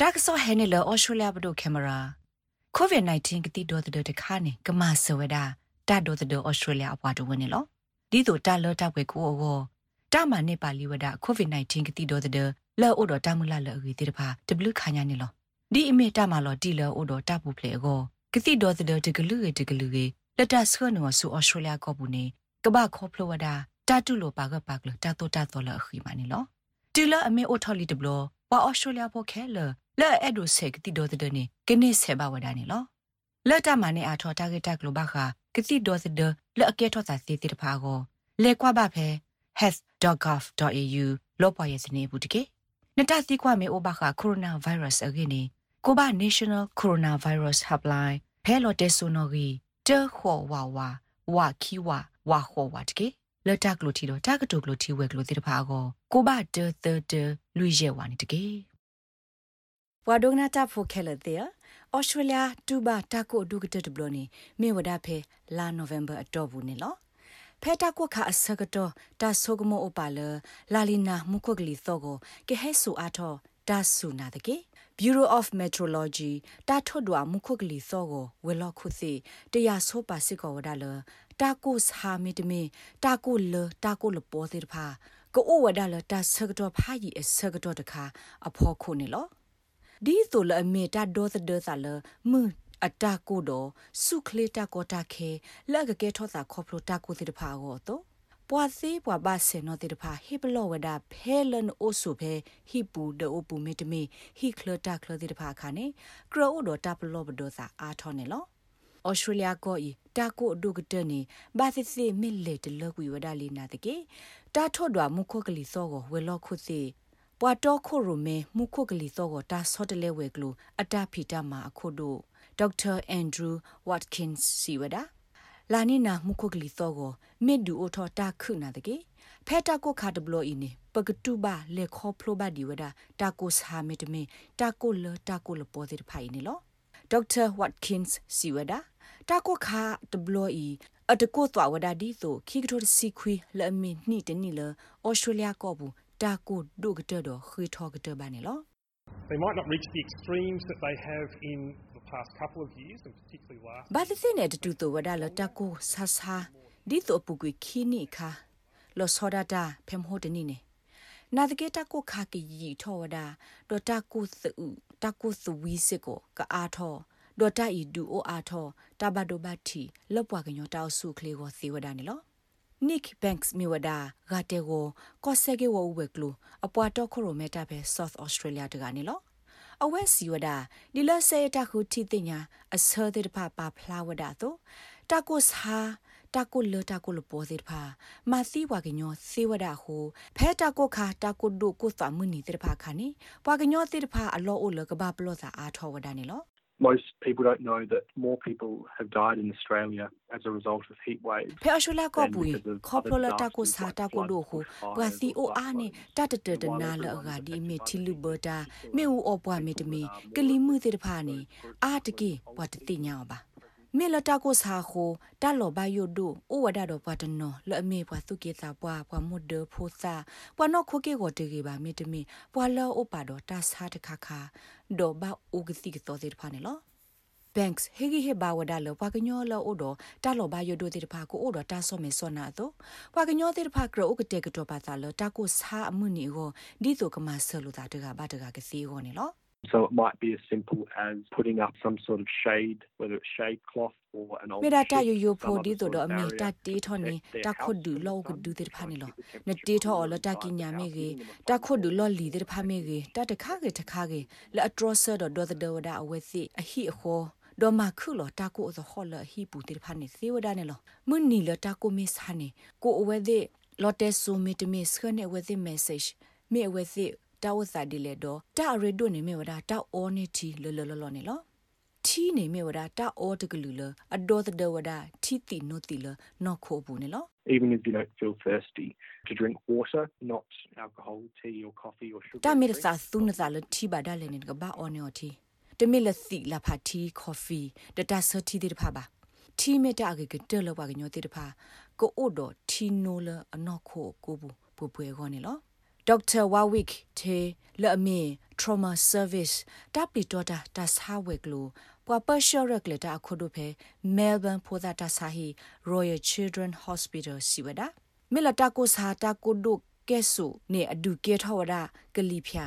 တာကဆောဟဲနေလောအော်စတြေးလျဘဒိုကင်မရာကိုဗစ် -19 ကတိတော်တဲ့တခါနေကမဆဝဒတာတော်တဲ့အော်စတြေးလျအပွားတော်ဝင်နေလောဒီတို့တာလောတာပွဲကိုအောတာမနေပါလီဝဒကိုဗစ် -19 ကတိတော်တဲ့လောအိုတော်တာမူလာလောအီတေတဖာတဘလူခါညာနေလောဒီအမေတာမလောတီလောအိုတော်တာပူဖလေအောကတိတော်တဲ့တကလူရတကလူရလက်တဆွေနောဆူအော်စတြေးလျကောဘူးနေကဘာခေါဖလဝဒတာတူလိုပါကပါကလတာတိုတာတော်လအခီမနီလောတီလာအမေအိုထော်လီတဘလောဝါအော်စတြေးလျဖို့ခဲလ လဲအဲ့ဒိုဆက်ကတိတော်တဲ့နေကနေဆေဘဝဒနေလောလက်တမနေအထော်တာဂက်တကလိုဘာခာကတိတော်တဲ့လက်အကဲထော်တာစီတိတဖာကိုလေကွာပါဖဲ health.gov.au လောပွားရဲ့စနေဘူးတကေနတသိကွာမေအိုဘာခာကိုရိုနာဗိုင်းရပ်စ်အကိနေကိုဘာ National Coronavirus Helpline ဖဲလော်တက်ဆိုနော်ဂီတဲခေါ်ဝါဝါဝါခီဝါဝါခေါ်ဝါတကေလက်တကလိုတီတော့တကတုကလိုတီဝဲကလိုတိတဖာကိုကိုဘာတဲတဲတဲလူရဲဝါနေတကေ ဝါဒုနာတာဖိုခဲလတဲ့ဩစတြေးလျတူဘာတာကိုဒုကတတဘလနီမေဝဒဖဲလာနိုဝင်ဘာအတော့ဘူးနေလောဖဲတာကိုခအစကတော့တာဆိုကမောအပါလလာလီနာမုခွကလီသောကိုကဟဲဆူအားထောတာဆူနာတကေ Bureau of Meteorology တာထွတ်ဒွာမုခုကလီသောကိုဝေလောခုစီတရဆိုပါစစ်ကောဝဒါလတာကုစဟာမီတမီတာကုလတာကုလပေါ်သေးတဖာကိုအိုဝဒါလတာဆကတော့ဖာကြီးအဆကတော့တခါအဖော်ခုနေလော ဒီဆိုလအမေတာဒေါ်သဒေါ်ဆာလမွအတာကိုတော့စုခလေတာကိုတာခဲလက်ကကဲထောတာခေါပလိုတာကိုတိတဖာကိုတော့ပွာစီပွာဘာဆေနောတိတဖာဟိပလောဝဒဖဲလန်အိုဆုဖဲဟိပူဒအိုပူမီတမီဟိခလတာခလတိတဖာခါနေကရောတော့တာပလောဘဒိုစာအာထောနေလောဩစတြေးလျကိုဤတာကိုအဒုကတနေဘာသစီမီလေတလကွေဝဒလီနာတကေတာထော့ဒွာမုခောကလီစောကိုဝေလောခုစီ ပွာတော့ခိုရိုမဲမုခုကလီသောကိုတာဆော့တလဲဝဲကလူအတာဖီတာမှာအခုတို့ဒေါက်တာအန်ဒရူးဝတ်ကင်စီဝဒါလာနီနာမုခုကလီသောကိုမစ်ဒူအိုထောတာခုနာတကေဖဲတာကိုခါတဘလိုအင်းနေပကတူဘာလေခေါဖလိုဘာဒီဝဒါတာကိုစာမီတမီတာကိုလတာကိုလပေါ်တဲ့ဖိုင်နေလောဒေါက်တာဝတ်ကင်စီဝဒါတာကိုခါတဘလိုအီအတကိုသွားဝဒါဒီဆိုခိကထိုစီခွီလအမီနီတနီလဩစတြေးလျကောဘူး တာကိုဒုကတတော့ခွေထောကတဘာနေလော They might not reach the extremes that they have in the past couple of years and particularly last ဘာသစနေတူတူဝဒါလတာကိုဆာဆာဒီတော့ပုကွေခီနီခါလောစောဒတာဖမ်ဟိုတနီနေနာတကေတာကိုခါကီရီထောဝဒါဒေါ်တာကိုသုတာကိုသဝီစစ်ကိုကအားထောဒေါ်တာဤဒူအိုအားထောတဘဒိုဘတ်တီလောပွားကညောတောက်စုကလေးကိုသေဝဒါနေလော Nick Banks မြေဝဒဂါတေကိုကော့ဆက်ကေဝဝဲကလူအပွားတော့ခရိုမီတာပဲ South Australia တကနေလောအဝဲစီဝဒဒီလဆေတခုတီတင်ညာအစောတဲ့ဖပါဖလာဝဒတော့တကုစဟာတကုလတကုလပေါ်တဲ့ဖာမာစီဝါကညောစေဝဒဟုဖဲတကုခါတကုဒုကုသမနီတဲ့ဖာခါနေပွာကညောတဲ့ဖာအလောအိုလကဘာပလောစာအာထောဝဒနေလော most people don't know that more people have died in Australia as a result of heat waves. Pe ashula ko bui khoplola ta ko sa ta ko do ho bwa si o a ne ta ta ta na la ga di me thilu berta me u o bwa me de me kli mu te de pha ni a de ke bwa de ti nya ba မေလတာကိုစာခိုတာလောဘယိုဒိုအိုဝဒါတော့ပတ်တနော်လအမေပွားသူကေတာပွားပွားမွတ်ဒဖိုစာပွားနော်ခိုကေကိုတေကေပါမေတမီပွားလောအိုပါတော့တာစာတခါခါဒေါ်ဘအိုဂစီကတော်သေးဖာနေလော banks hegi he ba wada lo pa knyo lo odo ta lo ba yodo te pha ko odo ta so me so na to pa knyo te pha kro o kete kto pa ta lo ta ko sa amu ni go di to kama so lo ta de ga ba de ga ke si go ni lo So it might be as simple as putting up some sort of shade, whether it's shade cloth or an old မေရာတာယိုယိုဖိုဒီတိုဒအမေတာတီထောနီတာခုဒူလောကဒူတဲ့ဖာနီလောနတီထောလတာကီညာမေကြီးတာခုဒူလောလီတဲ့ဖာမေကြီးတာတခါကေတခါကေလအထရဆာဒေါ်ဒေါ်ဒေါ်ဒါအဝဲစီအဟိအခေါ်ဒေါ်မခုလောတာကိုအခေါ်လဟိပူတဲ့ဖာနေသေဝဒနေလောမွနီလတာကိုမစ်ဟာနေကိုအဝဲတဲ့လော်တက်ဆူမီတမစ်ခနဲ့ဝဲတဲ့ message မြေဝဲတဲ့ တာဝစာဒီလေတော့တာရီဒိုနေမြေဝဒတာအောနေတီလောလောလောနေလောတီနေမြေဝဒတာအောတကလူလအဒေါ်တဒဝဒတီတီနိုတီလနော်ခိုဘူးနေလော even if you don't feel thirsty to drink water not alcohol tea or coffee or sugar တာမီရစာသုနစာလတီဘာဒါလည်းနေကဘာအော်နေော်တီတမီလစီလာဖာတီကော်ဖီဒတာဆတီတဲ့ဖာပါတီမီတာကေကတဲလောပါကညောတဲ့ဖာကိုအိုဒတီနိုလအနော်ခိုကိုဘူးပူပွဲခေါ်နေလော ဒေါက်တာဝါဝစ်တေလအမီ trauma service တပ်ပီတော်တာတဆာဝက်ကလိုပွာပရှော့ရက်လက်တာခုဒုဖေမဲလ်ဘန်ဖိုဒါတာဆာဟီ Royal Children Hospital စီဝဒမေလတာကိုစာတာကိုဒုကဲဆုနေအဒုကေထောဝဒကလီဖျာ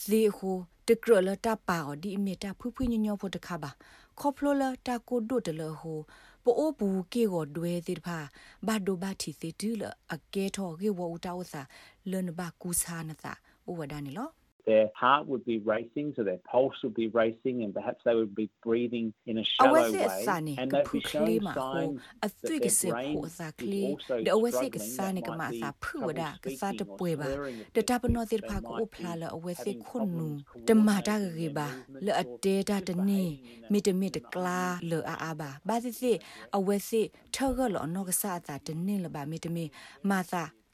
ဇီဟုတကရလတာပါအဒီမီတာဖူးဖူးညညောဖို့တခါပါခေါပလိုလာတာကိုဒုတလဟို ပိုအိုဘူးကေကိုဒွဲတိဖာဘာဒိုဘာတီစီတူလအကဲထောကေဝူတာဝစာလွန်ဘာကူစာနတာဥဝဒနီလော their heart would be racing, so their pulse would be racing, and perhaps they would be breathing in a shallow way. And they'd be showing signs that their brain is also struggling. That might be trouble speaking or slurring of တတပနောတိဖာကိုဖလာလအဝဲစိခွန်နူတမတာကေဘာလအတေတာတနေမီတမီတကလာလအာအာဘာ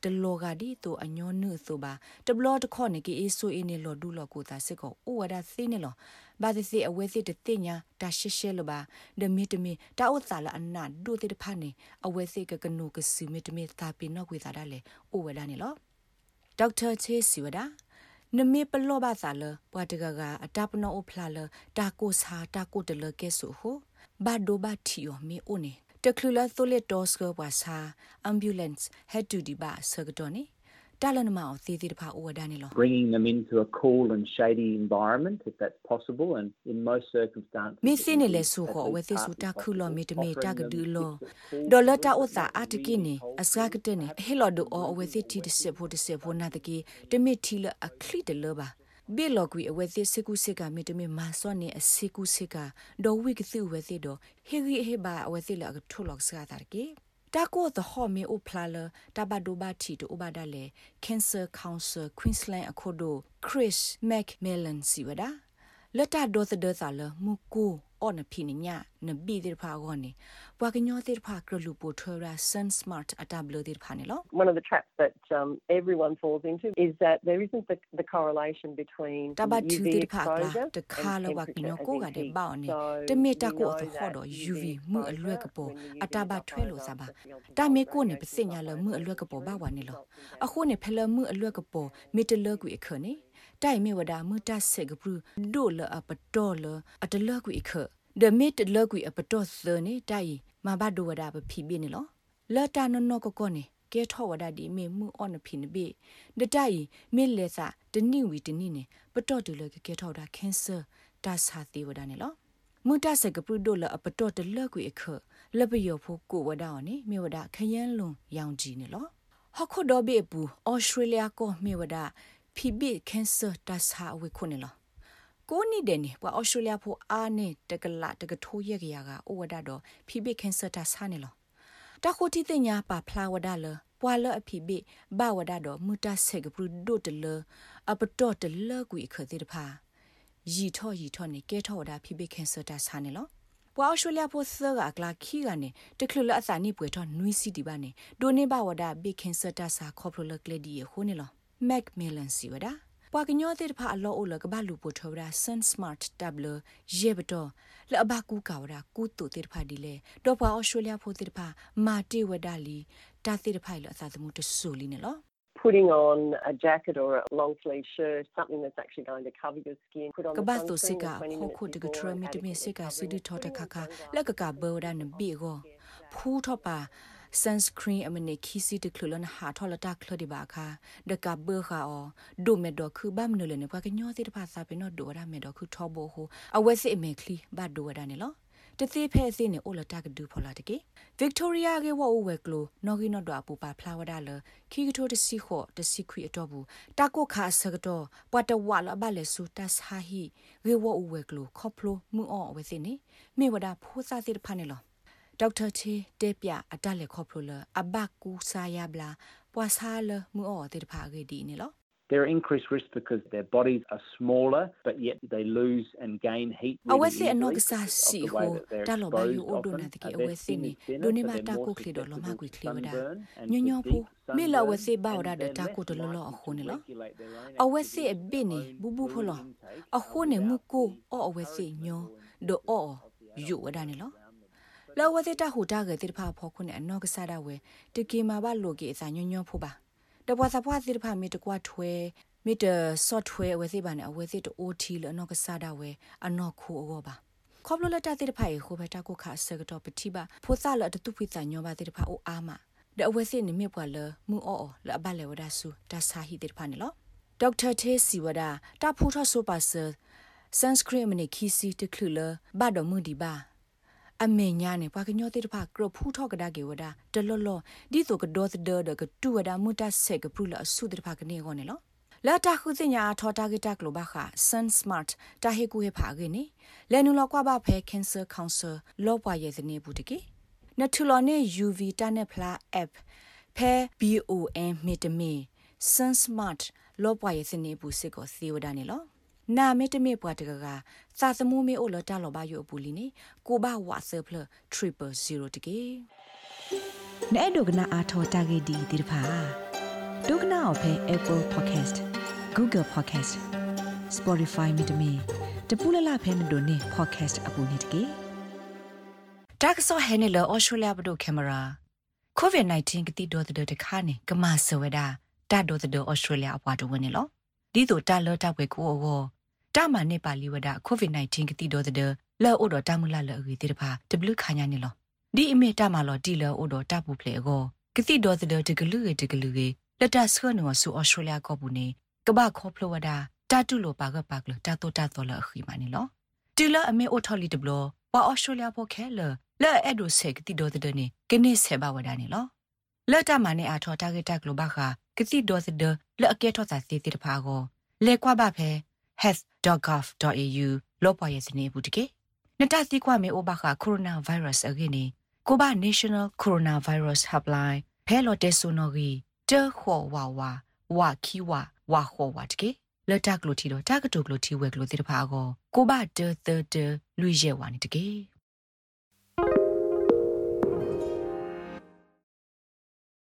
ဘာစီစီအဝဲစိထောကလောနောကဆာတာတနေလဘာမီတမီမာသာတလောကဒီတိုအညောနုဆိုပါတဘလောတခေါနေကေအေဆိုအင်းနေလောဒူလောကိုသာစစ်ကိုဩဝဒသိနေလောဘာသစီအဝဲစစ်တတိညာတာရှေရှဲလပါဒမီတမီတာဥစာလအနာဒုတိတဖာနေအဝဲစစ်ကကနုကစီမီတမီသာပိနောကွေသာဒါလေဩဝဒနေလောဒေါက်တာချေစီဝဒါနမေပလောဘာသာလပွားတကကအတပနောအဖလာလတာကိုစာတာကိုတလကဲဆူဟိုဘာဒိုဘာတီယိုမီအိုနေ တကလူလာသိုလက်တော့စကပွားစာ ambulance head to di ba sagdoni တလနမောင်သေးသေးတဖာဩဝဒနေလော bringing them into a cool and shady environment if that's possible and in most circumstances မစင်းနေလဲဆိုခေါ်ဝဲသေးစူတာခုလောမီတမီတကဒူလောဒေါ်လာတာဥသာအတကိနေအစကတနေဟေလော်ဒိုအဝဲသေးတီတစစ်ဖို့တစစ်ဖို့နာတကီတမီထီလအခလီတလောပါ ဘေလော်ကွေအဝဲသေးစကုစစ်ကမီတမီမာစောနေအစကုစစ်ကဒေါ်ဝိကစုဝဲသေးတော့ဟေဂီဟေဘာအဝဲသေးလအထုလောက်စကားတာကေတာကိုသဟောမေအိုဖလာလတဘဒိုဘာတီတိုဘာဒါလေ Cancer Council Queensland အခုဒို Chris McMillan စီဝဒါလတ်တာဒေါ်သဒေသလမူကူ အော်နဖိနညာနဘီဒီဖာဂောနီဘွာကညောတိဖာကရလူပိုထရာ Sun Smart အတဘလဒီဖာနီလော One of the traps that um, everyone falls into is that there isn't the, the correlation between တဘတူ UV တိဖာက exposure တခါလဝက and ညော temperature ကိုက as တဲ့ heat. ဘောင်းနေ So တမေတ we ကို know သဟော that တော့ UV UV မှုအလွက်ကပေါ် exposure အတဘထွဲလို့စားပါတမေကိုနေပစညာလမှုအလွက်ကပေါ်ဘာဝနေလောအခုနေဖလမှုအလွက်ကပေါ်မီ တလကွေခနေတိုင်မေဝဒမှုတဆက်ကပရဒိုလအပတော်လအတလကွေခဒမီတလကွေအပတော်သနေတိုင်မဘဒိုဝဒပဖိပိနေလောလတာနနောကကောနေကဲထောဝဒဒီမေမှုအော်နဖိနဘေဒတိုင်မေလေစာတနိဝီတနိနေပတော်တူလကဲထောဒါကင်ဆာတာစာတိဝဒနေလောမွတဆက်ကပရဒိုလအပတော်တလကွေခလပယောဖို့ကိုဝဒအောနေမေဝဒခယန်းလွန်ရောင်ကြီးနေလောဟခုဒဘေပူဩစတြေးလျကိုမေဝဒ ဖိဘိကင်ဆာတာစာဝေခုနေလောကိုနိတဲ့နေပွာဩစတြေးလျဖို့အားနေတကလတကထိုးရကြရကဩဝဒတော့ဖိဘိကင်ဆာတာစာနေလောတခုတိတညာပါဖလာဝဒလပွာလအဖိဘိဘဝဒတော့မူတဆက်ကပရဒိုတလအပတော်တလကွေခသေးတဖာရီထော့ရီထော့နေကဲထော့ဒါဖိဘိကင်ဆာတာစာနေလောပွာအော်စတြေးလျဖို့ဆာကကလာခီကနေတခလလအစာနေပွေထော့နွီစီတီပါနေဒိုနေဘဝဒဘိကင်ဆာတာစာခေါပလလကလဒီဟိုနေလော မက်မီလန်စီဝဒါပွာကညောတဲ့ဖာအလောအိုလကဘလူပိုထောရာ Sun Smart Tabler ရေဘတော်လအဘကူကဝရာကူတူတဲ့ဖာဒီလေတော့ပွာအော်စတြေးလျဖို့တဲ့ဖာမာတေဝဒါလီတာတဲ့ဖိုင်လအသာသမုတဆူလီနေလော putting on a jacket or a long sleeve shirt, something that's actually going to cover your skin. Put on က the ဘတ်တို sunscreen စိက20ဟို minutes ခုတကထရ before မီတမီ adequately စိကစီဒူ covering ထောတ your ခခ skin. လက်ကကဘောဒန်ဘီကိုဖူးထောပါ sunscreen အမနေခီစီတခလနဟာထောလတာခလဒီဘာခာဒကဘခါအောဒိုမေဒခုဘမ်နလနေပကညောတိတဖာစာပေနောဒိုရမေဒခုထောဘောဟအဝဲစစ်အမေခလီဘဒိုရနေလောတသိဖဲစင်းနေအိုလတာကဒူဖော်လာတကေဗစ်တိုးရီယာကေဝအိုဝဲကလိုနော်ဂီနော်ဒွာပူပါဖလာဝဒါလခီကထိုတစီခောတစီခွေအတော့ဘူးတာကိုခါဆကတော့ပွာတဝါလဘလဲဆူတတ်ဟာဟီကေဝအိုဝဲကလိုခေါပလိုမူအောဝဲစင်းနေမေဝဒါဖိုးစားစစ်ဖာနေလော ဒေါက်တာချေတေပြအတက်လေခေါပလိုလအဘကူဆာယဘလာပွာဆာလမူအောတေတဖာကေဒီနေလော They're increased risk because their bodies are smaller, but yet they lose and gain heat. Really အဝဲစစ်အနော easily ကစား because of စီ the ဟို way that they're တာလောဘယူ exposed အိုဒို often. နာတကေ Uh, အ their ဝဲစစ် skin နေ is thinner, ဒိုနေ so မ they're တာ more ကိုခလီဒေါ်လောမ susceptible ကွေ to ခလီဝဒါ sunburn and လာဝ sunburn, စေဘာဝ and ဒါ they're တာ less ကိုတလောလော likely အခု to နေလော regulate their own အဝဲစစ် activity အ of ဘင်းနေ their own ဘူဘူဖ food လော intake, အခု uh, နေမူ without ကို the အော်အဝဲစစ် current ညော level ဒိုအော် of the ယူဝဒါနေလောလောဝစေတာဟူတာကတိဖာဖောခုနေအနောကစားတာဝဲတကီမာဘလိုကေအစာညညောဖို့ပါတပွားသပွားတိတဖာမီတကွာထွဲမီတဆော့ထွဲအဝဲစီပါနေအဝဲစီတအိုတီလအနော့ကစားတာဝဲအနော့ခိုအောပါခေါပလလတာတိတဖာရေခိုဘတာကိုခါဆကတော့ပတိပါဖိုသလတတုပိတညောပါတိတဖာအိုအာမဒအဝဲစီနေမြပွာလမူအောလအဘလေဝဒါဆူဒါစာဟီတိတဖာနေလောဒေါက်တာသေးစီဝဒါတာဖူထဆိုပါဆာ sunscreen မနေခီစီတခလူလဘတ်တော်မှုဒီပါ အမေညာနေပါကညောတဲ့တဖကရဖူထောက်ကဒါကေဝဒါတလောလောဒီဆိုကဒေါသဒဒကတူဝဒါမူတဆက်ကပရလအဆုတဲ့တဖကနေကောနေလောလာတာခုစညာထောတာဂီတာကလိုဘာခာ sun smart တာဟေကူဟေဖာဂေနေလဲနူလောကွာဘာဖဲ cancer council လောပွားရဲ့စနေဘူးတကေနထူလောနေ uv တာနေဖလာ app ဖဲ bom မီတမီ sun smart လောပွားရဲ့စနေဘူးစစ်ကိုသေဝဒါနေလော နာမေတမေပွားတကကသာသမှုမေအိုလတာလောဘယိုပူလီနေကိုဘဝါဆပ်ဖလ000တကေနဲ့ဒုကနာအာထောတာဂေဒီဒီဖာဒုကနာအဖဲ Apple Podcast Google Podcast Spotify မြေတမီတပူလလဖဲမတို့နေ podcast အပူနေတကေတက်ဆောဟဲနေလော Australia ဘဒိုကင်မရာ COVID-19 ကတိတော်တဲ့တခါနေကမဆဝဒါတတ်တော်တဲ့ Australia အပွားတော်ဝင်နေလောဒီတို့တာလောတပ်ွယ်ကိုအော တာမနေပါလီဝဒ COVID-19 ကတိတော်တဲ့လောအိုတော်တမူလာလောအီတိတဖာတဘလူခါညာနေလောဒီအမေတာမလောတီလောအိုတော်တပူဖလေအောကတိတော်တဲ့တကလူရတကလူရလက်တဆွနောဆူအော်စတြေးလျကောဘူးနေကဘာခေါဖလဝဒတာတူလိုပါကပါကလတာတိုတာတော်လအခီမနီလောတီလအမေအိုထော်လီတဘလောပါအော်စတြေးလျဖို့ခဲလလဲအဲ့ဒိုဆက်ကတိတော်တဲ့နေကနေဆေဘဝဒနေလောလက်တမနေအာထော်တာဂက်တကလိုဘာခာကတိဒေါ်စဒလက်အကဲထောတာစီတိတဖာကိုလေကွာဘဖဲ health.gov.au လောပွားရဲ့စနေဘူးတကေနတစီကွာမေအိုဘာခာကိုရိုနာဗိုင်းရပ်စ်အကိနေကိုဘာ National Coronavirus Helpline ဖဲလော်တဲဆိုနော်ဂီတေခေါ်ဝါဝါဝါခီဝါဝါခေါ်ဝါတကေလက်တကလိုတီတော့တကတုကလိုတီဝဲကလိုတိတဖာကိုကိုဘာတေတေတေလူရဲဝါနေတကေ